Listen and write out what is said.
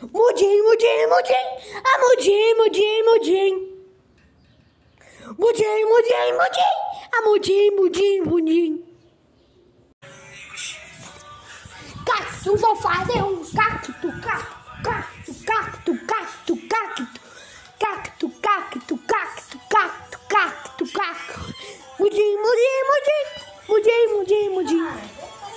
Mudim, mudim, mudim. Ah, mudim, mudim, mudim. Mudim, mudim, mudim. Ah, mudim, mudim, mudim. Cacto, vou fazer um cacto, cacto, cacto, cacto, cacto, cacto. Cacto, cacto, cacto, cacto, cacto, cacto. Mudim, mudim, mudim. Mudim, mudim, mudim.